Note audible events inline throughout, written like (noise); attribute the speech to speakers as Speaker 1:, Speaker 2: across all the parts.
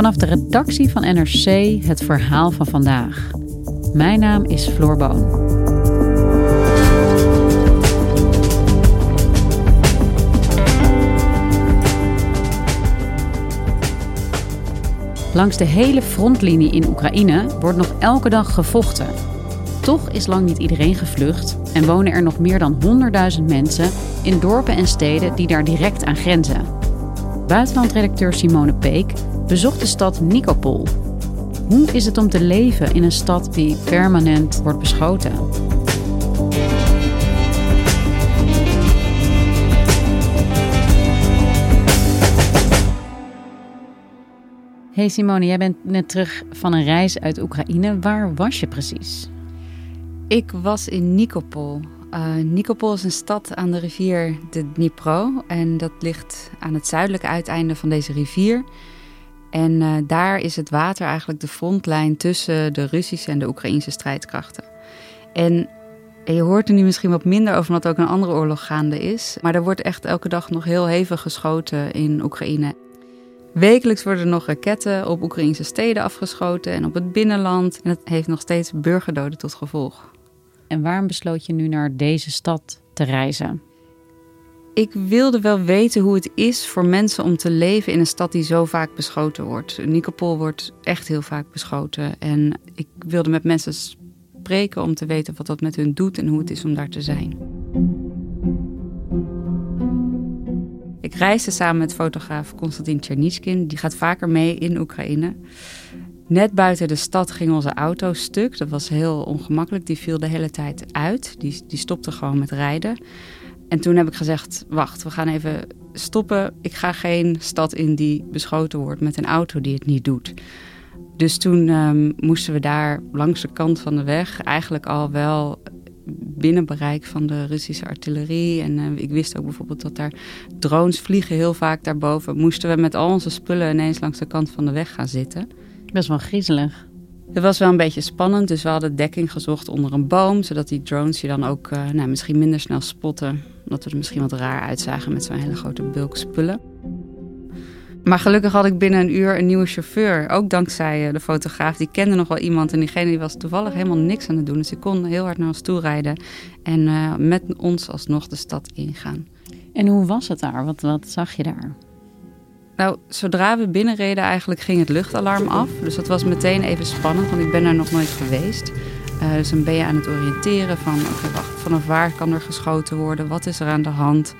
Speaker 1: Vanaf de redactie van NRC het verhaal van vandaag. Mijn naam is Floor Boon. Langs de hele frontlinie in Oekraïne wordt nog elke dag gevochten. Toch is lang niet iedereen gevlucht en wonen er nog meer dan 100.000 mensen in dorpen en steden die daar direct aan grenzen. Buitenlandredacteur Simone Peek bezocht de stad Nikopol. Hoe is het om te leven in een stad die permanent wordt beschoten? Hey Simone, jij bent net terug van een reis uit Oekraïne. Waar was je precies?
Speaker 2: Ik was in Nikopol. Uh, Nikopol is een stad aan de rivier de Dnipro. En dat ligt aan het zuidelijke uiteinde van deze rivier. En uh, daar is het water eigenlijk de frontlijn tussen de Russische en de Oekraïnse strijdkrachten. En je hoort er nu misschien wat minder over, omdat ook een andere oorlog gaande is. Maar er wordt echt elke dag nog heel hevig geschoten in Oekraïne. Wekelijks worden nog raketten op Oekraïnse steden afgeschoten en op het binnenland. En dat heeft nog steeds burgerdoden tot gevolg.
Speaker 1: En waarom besloot je nu naar deze stad te reizen?
Speaker 2: Ik wilde wel weten hoe het is voor mensen om te leven in een stad die zo vaak beschoten wordt. Nikopol wordt echt heel vaak beschoten. En ik wilde met mensen spreken om te weten wat dat met hun doet en hoe het is om daar te zijn. Ik reisde samen met fotograaf Konstantin Tchernitskin. Die gaat vaker mee in Oekraïne. Net buiten de stad ging onze auto stuk. Dat was heel ongemakkelijk. Die viel de hele tijd uit. Die, die stopte gewoon met rijden. En toen heb ik gezegd: Wacht, we gaan even stoppen. Ik ga geen stad in die beschoten wordt met een auto die het niet doet. Dus toen um, moesten we daar langs de kant van de weg eigenlijk al wel binnen bereik van de Russische artillerie. En uh, ik wist ook bijvoorbeeld dat daar drones vliegen heel vaak daarboven. Moesten we met al onze spullen ineens langs de kant van de weg gaan zitten.
Speaker 1: Best wel griezelig.
Speaker 2: Het was wel een beetje spannend, dus we hadden dekking gezocht onder een boom, zodat die drones je dan ook uh, nou, misschien minder snel spotten. Omdat we er misschien wat raar uitzagen met zo'n hele grote bulk spullen. Maar gelukkig had ik binnen een uur een nieuwe chauffeur. Ook dankzij eh, de fotograaf. Die kende nog wel iemand. En diegene die was toevallig helemaal niks aan het doen. Dus ik kon heel hard naar ons toe rijden. En uh, met ons alsnog de stad ingaan.
Speaker 1: En hoe was het daar? Wat, wat zag je daar?
Speaker 2: Nou, zodra we binnenreden eigenlijk ging het luchtalarm af. Dus dat was meteen even spannend, want ik ben daar nog nooit geweest. Uh, dus dan ben je aan het oriënteren van, oké, okay, wacht, vanaf waar kan er geschoten worden? Wat is er aan de hand?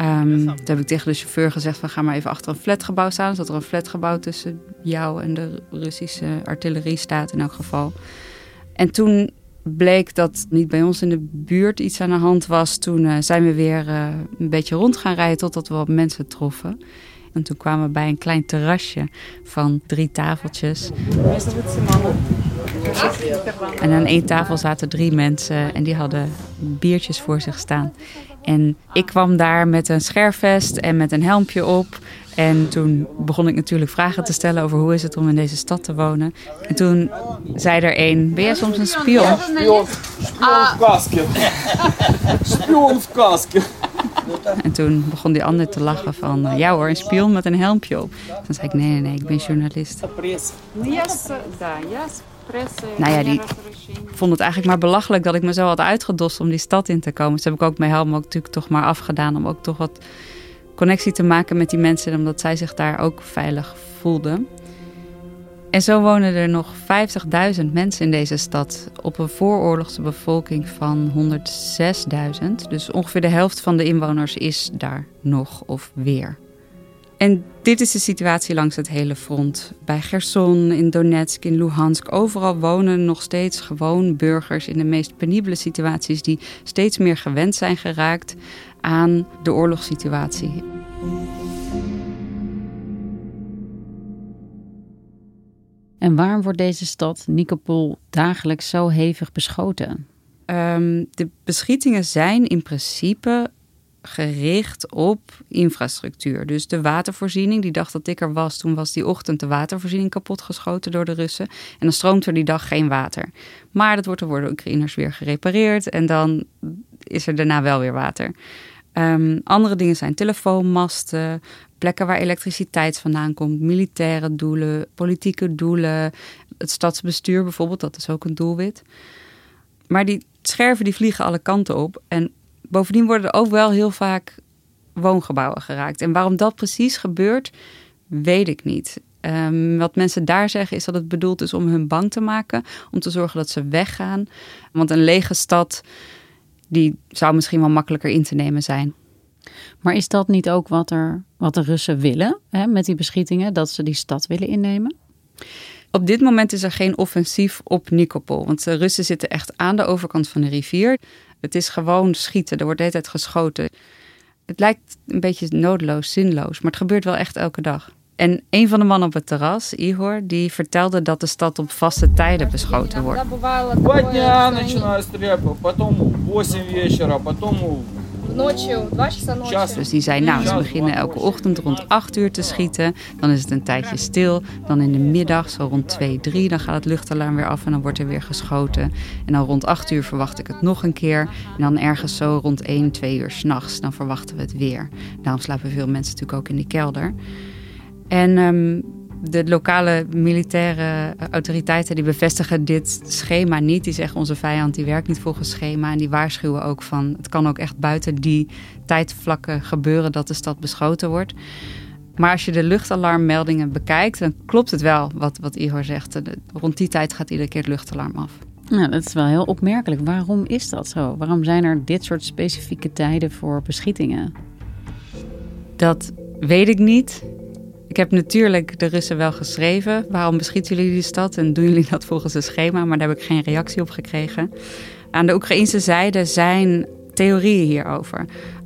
Speaker 2: Um, toen heb ik tegen de chauffeur gezegd van ga maar even achter een flatgebouw staan. Zodat er een flatgebouw tussen jou en de Russische artillerie staat in elk geval. En toen bleek dat niet bij ons in de buurt iets aan de hand was. Toen uh, zijn we weer uh, een beetje rond gaan rijden totdat we wat mensen troffen. En toen kwamen we bij een klein terrasje van drie tafeltjes. En aan één tafel zaten drie mensen en die hadden biertjes voor zich staan. En ik kwam daar met een scherfvest en met een helmpje op. En toen begon ik natuurlijk vragen te stellen over hoe is het om in deze stad te wonen. En toen zei er een, ben jij soms een spion? Spion, spion of. Spion of. En toen begon die ander te lachen van, ja hoor, een spion met een helmpje op. Toen zei ik, nee, nee, nee, ik ben journalist. Nou ja, die vond het eigenlijk maar belachelijk dat ik me zo had uitgedost om die stad in te komen. Dus heb ik ook mijn helm ook natuurlijk toch maar afgedaan om ook toch wat connectie te maken met die mensen, omdat zij zich daar ook veilig voelden. En zo wonen er nog 50.000 mensen in deze stad op een vooroorlogse bevolking van 106.000. Dus ongeveer de helft van de inwoners is daar nog of weer. En dit is de situatie langs het hele front. Bij Gerson, in Donetsk, in Luhansk. Overal wonen nog steeds gewoon burgers in de meest penibele situaties... die steeds meer gewend zijn geraakt aan de oorlogssituatie.
Speaker 1: En waarom wordt deze stad Nikopol dagelijks zo hevig beschoten?
Speaker 2: Ehm, de beschietingen zijn in principe gericht op infrastructuur. Dus de watervoorziening, die dag dat ik er was, toen was die ochtend de watervoorziening kapotgeschoten door de Russen. En dan stroomt er die dag geen water. Maar dat wordt er worden Oekraïners weer gerepareerd en dan is er daarna wel weer water. Um, andere dingen zijn telefoonmasten, plekken waar elektriciteit vandaan komt, militaire doelen, politieke doelen, het stadsbestuur bijvoorbeeld, dat is ook een doelwit. Maar die scherven die vliegen alle kanten op en bovendien worden er ook wel heel vaak woongebouwen geraakt. En waarom dat precies gebeurt, weet ik niet. Um, wat mensen daar zeggen is dat het bedoeld is om hun bang te maken, om te zorgen dat ze weggaan. Want een lege stad, die zou misschien wel makkelijker in te nemen zijn.
Speaker 1: Maar is dat niet ook wat, er, wat de Russen willen hè, met die beschietingen, dat ze die stad willen innemen?
Speaker 2: Op dit moment is er geen offensief op Nikopol, want de Russen zitten echt aan de overkant van de rivier. Het is gewoon schieten, er wordt de hele tijd geschoten. Het lijkt een beetje nodeloos, zinloos, maar het gebeurt wel echt elke dag. En een van de mannen op het terras, Igor, die vertelde dat de stad op vaste tijden beschoten wordt. Dus die zei, nou, ze beginnen elke ochtend rond 8 uur te schieten. Dan is het een tijdje stil. Dan in de middag, zo rond 2, 3, dan gaat het luchtalarm weer af en dan wordt er weer geschoten. En dan rond 8 uur verwacht ik het nog een keer. En dan ergens zo rond 1, 2 uur s'nachts, dan verwachten we het weer. Daarom slapen veel mensen natuurlijk ook in die kelder. En um, de lokale militaire autoriteiten die bevestigen dit schema niet. Die zeggen onze vijand die werkt niet volgens schema. En die waarschuwen ook van het kan ook echt buiten die tijdvlakken gebeuren dat de stad beschoten wordt. Maar als je de luchtalarmmeldingen bekijkt, dan klopt het wel wat, wat Igor zegt. Rond die tijd gaat iedere keer het luchtalarm af.
Speaker 1: Nou, dat is wel heel opmerkelijk. Waarom is dat zo? Waarom zijn er dit soort specifieke tijden voor beschietingen?
Speaker 2: Dat weet ik niet. Ik heb natuurlijk de Russen wel geschreven. Waarom beschieten jullie die stad en doen jullie dat volgens een schema? Maar daar heb ik geen reactie op gekregen. Aan de Oekraïnse zijde zijn theorieën hierover.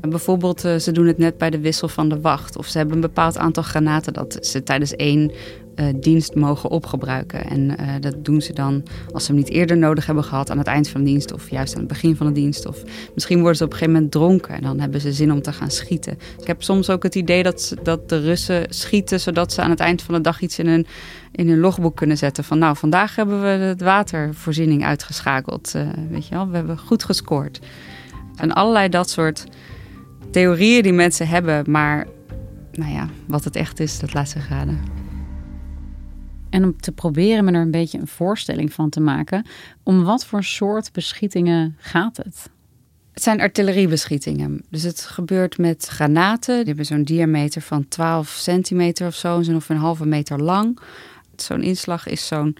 Speaker 2: Bijvoorbeeld, eh, ze doen het net bij de wissel van de wacht. Of ze hebben een bepaald aantal granaten dat ze tijdens één uh, dienst mogen opgebruiken. En uh, dat doen ze dan als ze hem niet eerder nodig hebben gehad aan het eind van de dienst of juist aan het begin van de dienst. Of misschien worden ze op een gegeven moment dronken en dan hebben ze zin om te gaan schieten. Ik heb soms ook het idee dat, dat de Russen schieten zodat ze aan het eind van de dag iets in hun, in hun logboek kunnen zetten. Van nou, vandaag hebben we de watervoorziening uitgeschakeld. Weet je wel, we hebben goed gescoord. En allerlei dat soort theorieën die mensen hebben, maar nou ja, wat het echt is, dat laat zich raden.
Speaker 1: En om te proberen me er een beetje een voorstelling van te maken, om wat voor soort beschietingen gaat het?
Speaker 2: Het zijn artilleriebeschietingen. Dus het gebeurt met granaten. Die hebben zo'n diameter van 12 centimeter of zo, zo'n een halve meter lang. Zo'n inslag is zo'n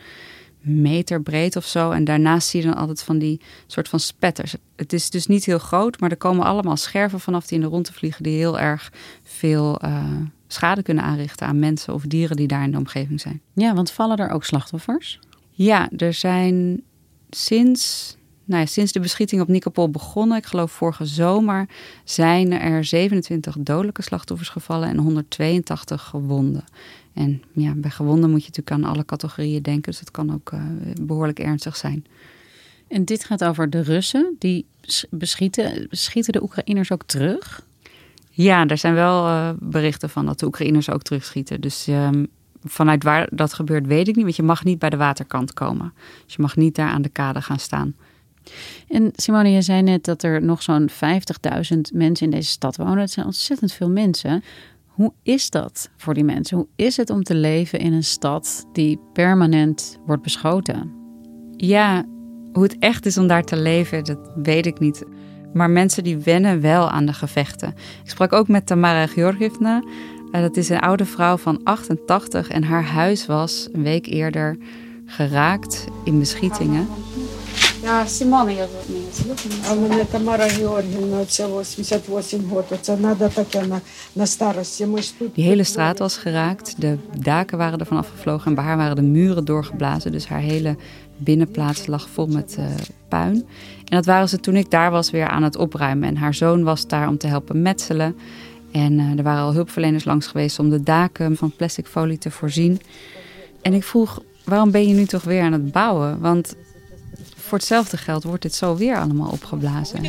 Speaker 2: meter breed of zo. En daarnaast zie je dan altijd van die soort van spetters. Het is dus niet heel groot, maar er komen allemaal scherven vanaf die in de rondte vliegen, die heel erg veel uh, schade kunnen aanrichten aan mensen of dieren die daar in de omgeving zijn.
Speaker 1: Ja, want vallen er ook slachtoffers?
Speaker 2: Ja, er zijn sinds, nou ja, sinds de beschieting op Nikopol begonnen, ik geloof vorige zomer, zijn er 27 dodelijke slachtoffers gevallen en 182 gewonden. En ja, bij gewonden moet je natuurlijk aan alle categorieën denken, dus het kan ook uh, behoorlijk ernstig zijn.
Speaker 1: En dit gaat over de Russen, die beschieten. Schieten de Oekraïners ook terug?
Speaker 2: Ja, er zijn wel uh, berichten van dat de Oekraïners ook terugschieten. Dus um, vanuit waar dat gebeurt, weet ik niet. Want je mag niet bij de waterkant komen. Dus je mag niet daar aan de kade gaan staan.
Speaker 1: En Simone, je zei net dat er nog zo'n 50.000 mensen in deze stad wonen. Het zijn ontzettend veel mensen. Hoe is dat voor die mensen? Hoe is het om te leven in een stad die permanent wordt beschoten?
Speaker 2: Ja, hoe het echt is om daar te leven, dat weet ik niet. Maar mensen die wennen wel aan de gevechten. Ik sprak ook met Tamara Georgievna. Uh, dat is een oude vrouw van 88 en haar huis was een week eerder geraakt in beschietingen.
Speaker 3: Ja, Simone я А мене Тамара Георгівна, це 88 років. Це треба таке на, на старості. Ми ж тут...
Speaker 2: Die hele straat was geraakt. De daken waren ervan afgevlogen en bij haar waren de muren doorgeblazen. Dus haar hele binnenplaats lag vol met uh, puin. En dat waren ze toen ik daar was weer aan het opruimen. En haar zoon was daar om te helpen metselen. En uh, er waren al hulpverleners langs geweest om de daken van plastic folie te voorzien. En ik vroeg, waarom ben je nu toch weer aan het bouwen? Want voor hetzelfde geld wordt dit zo weer allemaal opgeblazen.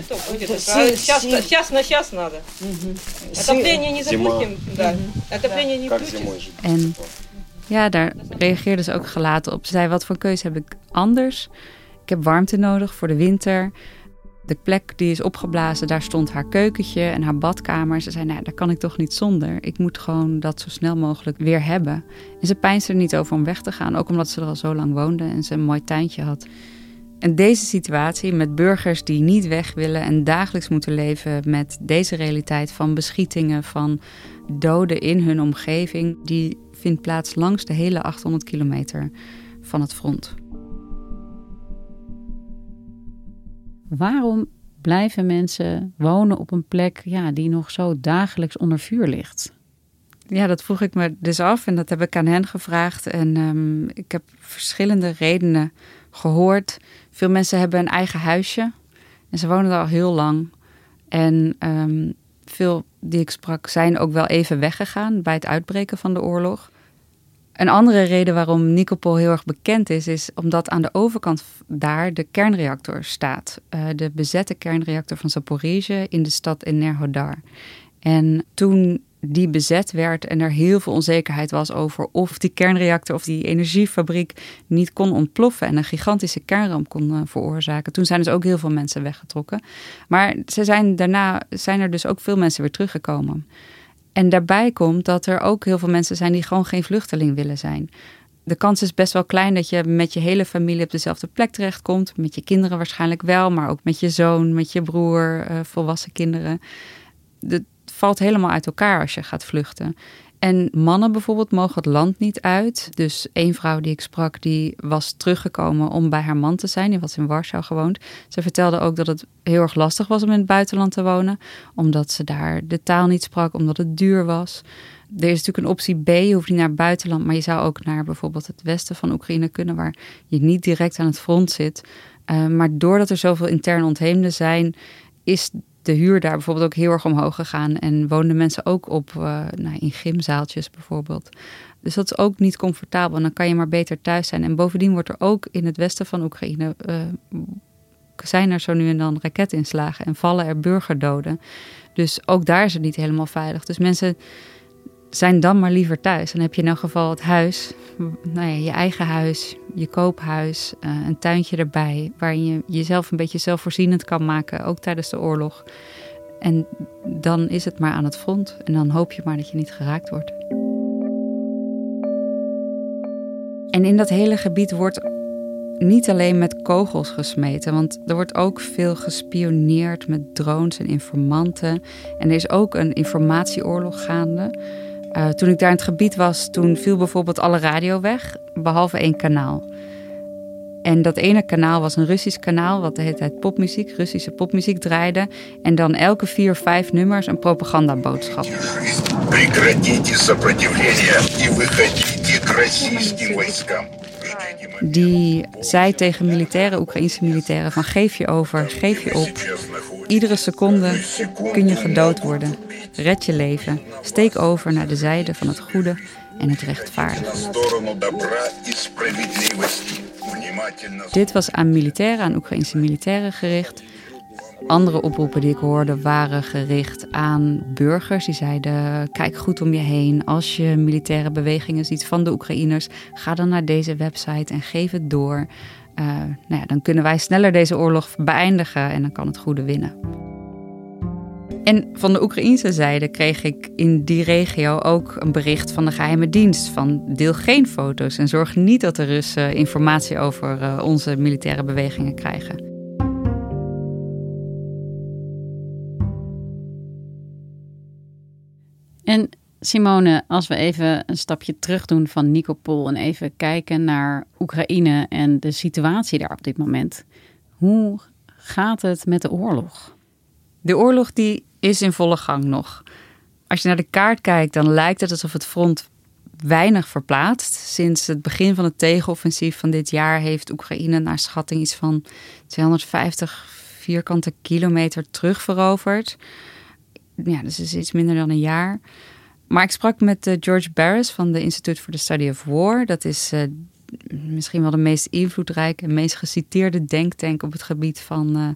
Speaker 2: En ja, daar reageerde ze ook gelaten op. Ze zei, wat voor keuze heb ik anders? Ik heb warmte nodig voor de winter. De plek die is opgeblazen, daar stond haar keukentje en haar badkamer. Ze zei, nou, daar kan ik toch niet zonder. Ik moet gewoon dat zo snel mogelijk weer hebben. En ze peinsde er niet over om weg te gaan. Ook omdat ze er al zo lang woonde en ze een mooi tuintje had. En deze situatie met burgers die niet weg willen en dagelijks moeten leven met deze realiteit van beschietingen, van doden in hun omgeving, die vindt plaats langs de hele 800 kilometer van het front.
Speaker 1: Waarom blijven mensen wonen op een plek ja, die nog zo dagelijks onder vuur ligt?
Speaker 2: Ja, dat vroeg ik me dus af en dat heb ik aan hen gevraagd. En um, ik heb verschillende redenen gehoord. Veel mensen hebben een eigen huisje en ze wonen daar al heel lang. En um, veel die ik sprak zijn ook wel even weggegaan bij het uitbreken van de oorlog. Een andere reden waarom Nikopol heel erg bekend is, is omdat aan de overkant daar de kernreactor staat. Uh, de bezette kernreactor van Zaporizhia in de stad Enerhodar. En toen die bezet werd en er heel veel onzekerheid was over of die kernreactor of die energiefabriek niet kon ontploffen en een gigantische kernramp kon uh, veroorzaken. Toen zijn dus ook heel veel mensen weggetrokken. Maar ze zijn, daarna zijn er dus ook veel mensen weer teruggekomen. En daarbij komt dat er ook heel veel mensen zijn die gewoon geen vluchteling willen zijn. De kans is best wel klein dat je met je hele familie op dezelfde plek terechtkomt. Met je kinderen waarschijnlijk wel, maar ook met je zoon, met je broer, uh, volwassen kinderen. Het valt helemaal uit elkaar als je gaat vluchten. En mannen bijvoorbeeld mogen het land niet uit. Dus één vrouw die ik sprak, die was teruggekomen om bij haar man te zijn. Die was in Warschau gewoond. Ze vertelde ook dat het heel erg lastig was om in het buitenland te wonen. Omdat ze daar de taal niet sprak, omdat het duur was. Er is natuurlijk een optie B, je hoeft niet naar het buitenland. Maar je zou ook naar bijvoorbeeld het westen van Oekraïne kunnen... waar je niet direct aan het front zit. Uh, maar doordat er zoveel interne ontheemden zijn... is de huur daar bijvoorbeeld ook heel erg omhoog gegaan. En woonden mensen ook op uh, nou, in gymzaaltjes bijvoorbeeld. Dus dat is ook niet comfortabel. En dan kan je maar beter thuis zijn. En bovendien wordt er ook in het westen van Oekraïne. Uh, zijn er zo nu en dan raketinslagen en vallen er burgerdoden. Dus ook daar is het niet helemaal veilig. Dus mensen zijn dan maar liever thuis. Dan heb je in elk geval het huis, nou ja, je eigen huis, je koophuis, uh, een tuintje erbij, waar je jezelf een beetje zelfvoorzienend kan maken, ook tijdens de oorlog. En dan is het maar aan het front en dan hoop je maar dat je niet geraakt wordt. En in dat hele gebied wordt niet alleen met kogels gesmeten, want er wordt ook veel gespioneerd met drones en informanten. En er is ook een informatieoorlog gaande. Uh, toen ik daar in het gebied was, toen viel bijvoorbeeld alle radio weg, behalve één kanaal. En dat ene kanaal was een Russisch kanaal, wat de hele tijd popmuziek, Russische popmuziek draaide. En dan elke vier, vijf nummers een propagandaboodschap. Die zei tegen militairen, Oekraïnse militairen, van geef je over, geef je op. Iedere seconde kun je gedood worden. Red je leven. Steek over naar de zijde van het goede en het rechtvaardige. Dit was aan militairen, aan Oekraïnse militairen gericht. Andere oproepen die ik hoorde waren gericht aan burgers. Die zeiden: kijk goed om je heen. Als je militaire bewegingen ziet van de Oekraïners, ga dan naar deze website en geef het door. Uh, nou ja, dan kunnen wij sneller deze oorlog beëindigen en dan kan het goede winnen. En van de Oekraïnse zijde kreeg ik in die regio ook een bericht van de geheime dienst van deel geen foto's en zorg niet dat de Russen informatie over uh, onze militaire bewegingen krijgen.
Speaker 1: En Simone, als we even een stapje terug doen van Nikopol en even kijken naar Oekraïne en de situatie daar op dit moment. Hoe gaat het met de oorlog?
Speaker 2: De oorlog die is in volle gang nog. Als je naar de kaart kijkt, dan lijkt het alsof het front weinig verplaatst. Sinds het begin van het tegenoffensief van dit jaar heeft Oekraïne naar schatting iets van 250 vierkante kilometer terugveroverd Ja, dus is iets minder dan een jaar. Maar ik sprak met uh, George Barris van de Institute for the Study of War. Dat is uh, misschien wel de meest invloedrijke en meest geciteerde denktank op het gebied van uh,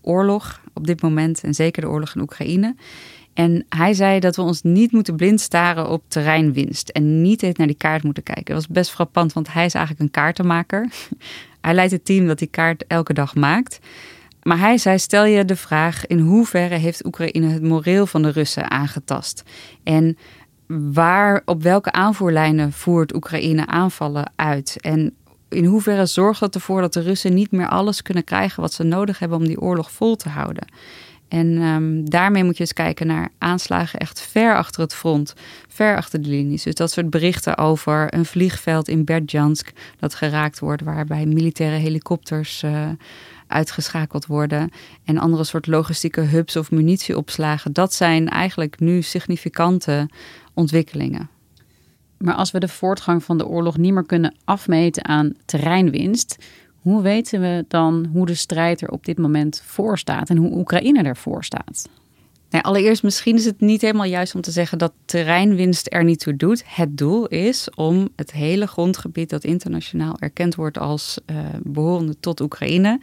Speaker 2: oorlog op dit moment. En zeker de oorlog in Oekraïne. En hij zei dat we ons niet moeten blind staren op terreinwinst. En niet eens naar die kaart moeten kijken. Dat was best frappant, want hij is eigenlijk een kaartenmaker. (laughs) hij leidt het team dat die kaart elke dag maakt. Maar hij zei: stel je de vraag: in hoeverre heeft Oekraïne het moreel van de Russen aangetast? En waar, op welke aanvoerlijnen voert Oekraïne aanvallen uit? En in hoeverre zorgt dat ervoor dat de Russen niet meer alles kunnen krijgen wat ze nodig hebben om die oorlog vol te houden? En um, daarmee moet je eens kijken naar aanslagen echt ver achter het front, ver achter de linies. Dus dat soort berichten over een vliegveld in Berdjansk dat geraakt wordt, waarbij militaire helikopters uh, uitgeschakeld worden. En andere soort logistieke hubs of munitieopslagen. Dat zijn eigenlijk nu significante ontwikkelingen.
Speaker 1: Maar als we de voortgang van de oorlog niet meer kunnen afmeten aan terreinwinst, hoe weten we dan hoe de strijd er op dit moment voor staat en hoe Oekraïne ervoor staat?
Speaker 2: Allereerst, misschien is het niet helemaal juist om te zeggen dat terreinwinst er niet toe doet. Het doel is om het hele grondgebied dat internationaal erkend wordt als uh, behorende tot Oekraïne,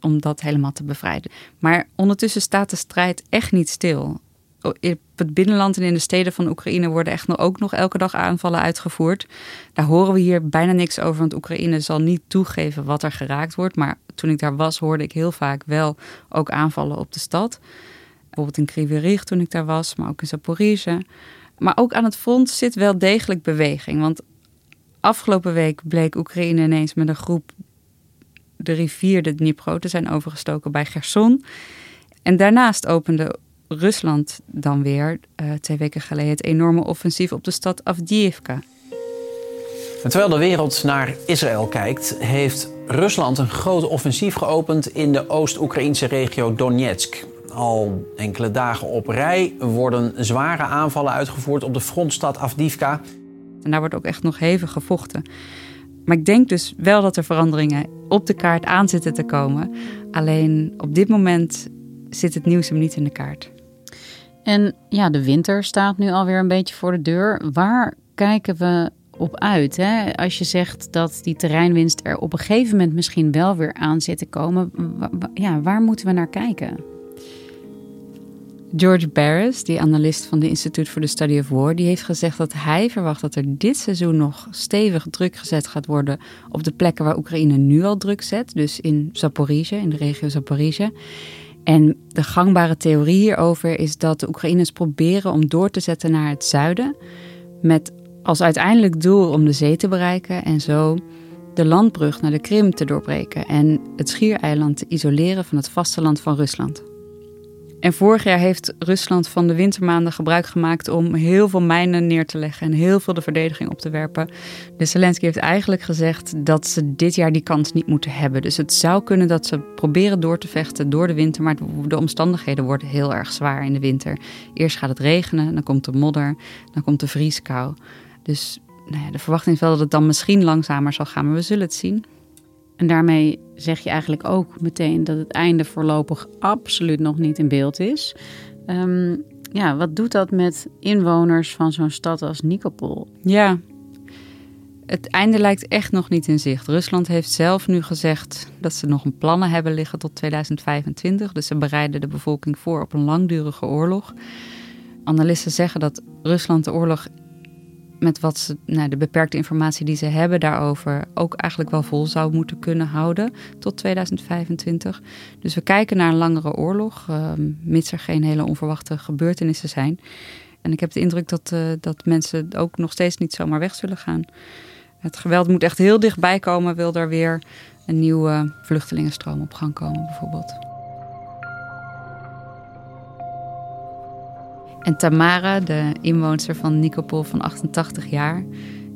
Speaker 2: om dat helemaal te bevrijden. Maar ondertussen staat de strijd echt niet stil op het binnenland en in de steden van Oekraïne worden echt ook nog elke dag aanvallen uitgevoerd. Daar horen we hier bijna niks over, want Oekraïne zal niet toegeven wat er geraakt wordt. Maar toen ik daar was, hoorde ik heel vaak wel ook aanvallen op de stad. Bijvoorbeeld in Krivirich toen ik daar was, maar ook in Zaporizhia. Maar ook aan het front zit wel degelijk beweging. Want afgelopen week bleek Oekraïne ineens met een groep de rivier de Dnipro te zijn overgestoken bij Gerson. En daarnaast opende Rusland dan weer uh, twee weken geleden het enorme offensief op de stad Avdiivka.
Speaker 4: terwijl de wereld naar Israël kijkt, heeft Rusland een groot offensief geopend in de Oost-Oekraïnse regio Donetsk. Al enkele dagen op rij worden zware aanvallen uitgevoerd op de frontstad Avdiivka.
Speaker 2: En daar wordt ook echt nog hevig gevochten. Maar ik denk dus wel dat er veranderingen op de kaart aan zitten te komen. Alleen op dit moment zit het nieuws hem niet in de kaart.
Speaker 1: En ja, de winter staat nu alweer een beetje voor de deur. Waar kijken we op uit? Hè? Als je zegt dat die terreinwinst er op een gegeven moment misschien wel weer aan zit te komen. Ja, waar moeten we naar kijken?
Speaker 2: George Barris, die analist van de Institute for the Study of War, die heeft gezegd dat hij verwacht dat er dit seizoen nog stevig druk gezet gaat worden op de plekken waar Oekraïne nu al druk zet. Dus in Zaporizhia, in de regio Zaporizhia. En de gangbare theorie hierover is dat de Oekraïners proberen om door te zetten naar het zuiden. Met als uiteindelijk doel om de zee te bereiken en zo de landbrug naar de Krim te doorbreken en het schiereiland te isoleren van het vasteland van Rusland. En vorig jaar heeft Rusland van de wintermaanden gebruik gemaakt om heel veel mijnen neer te leggen en heel veel de verdediging op te werpen. De Zelensky heeft eigenlijk gezegd dat ze dit jaar die kans niet moeten hebben. Dus het zou kunnen dat ze proberen door te vechten door de winter, maar de omstandigheden worden heel erg zwaar in de winter. Eerst gaat het regenen, dan komt de modder, dan komt de vrieskou. Dus nou ja, de verwachting is wel dat het dan misschien langzamer zal gaan, maar we zullen het zien.
Speaker 1: En daarmee zeg je eigenlijk ook meteen dat het einde voorlopig absoluut nog niet in beeld is. Um, ja, wat doet dat met inwoners van zo'n stad als Nikopol?
Speaker 2: Ja, het einde lijkt echt nog niet in zicht. Rusland heeft zelf nu gezegd dat ze nog een plannen hebben liggen tot 2025. Dus ze bereiden de bevolking voor op een langdurige oorlog. Analisten zeggen dat Rusland de oorlog met wat ze, nou, de beperkte informatie die ze hebben daarover ook eigenlijk wel vol zou moeten kunnen houden tot 2025. Dus we kijken naar een langere oorlog, uh, mits er geen hele onverwachte gebeurtenissen zijn. En ik heb de indruk dat, uh, dat mensen ook nog steeds niet zomaar weg zullen gaan. Het geweld moet echt heel dichtbij komen, wil er weer een nieuwe vluchtelingenstroom op gang komen, bijvoorbeeld. En Tamara, de inwoonster van Nikopol van 88 jaar,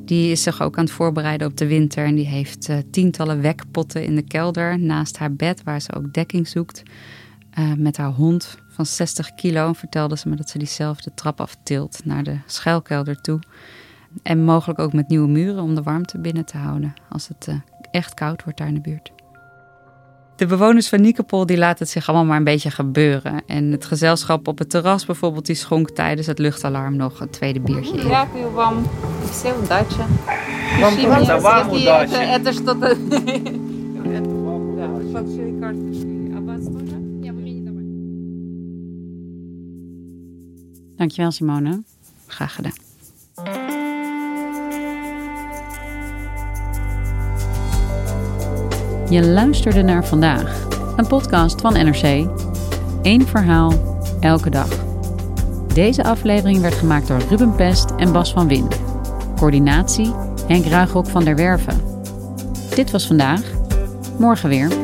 Speaker 2: die is zich ook aan het voorbereiden op de winter. En die heeft uh, tientallen wekpotten in de kelder naast haar bed, waar ze ook dekking zoekt. Uh, met haar hond van 60 kilo vertelde ze me dat ze diezelfde trap aftilt naar de schuilkelder toe. En mogelijk ook met nieuwe muren om de warmte binnen te houden als het uh, echt koud wordt daar in de buurt De bewoners van Nikopol die laten het zich allemaal maar een beetje gebeuren. En het gezelschap op het terras bijvoorbeeld, die schonk tijdens het luchtalarm nog een tweede biertje in. (laughs)
Speaker 5: Дякую вам. І все удачі.
Speaker 6: Вам
Speaker 5: Пишіть
Speaker 6: удачі.
Speaker 5: мені,
Speaker 6: Вам
Speaker 5: якщо
Speaker 6: удачі.
Speaker 5: це- це що-то-
Speaker 1: Dankjewel, Simone.
Speaker 2: Graag gedaan.
Speaker 1: Je luisterde naar vandaag, een podcast van NRC. Eén verhaal, elke dag. Deze aflevering werd gemaakt door Ruben Pest en Bas van Win. Coördinatie Henk Ruigrok van der Werven. Dit was vandaag. Morgen weer.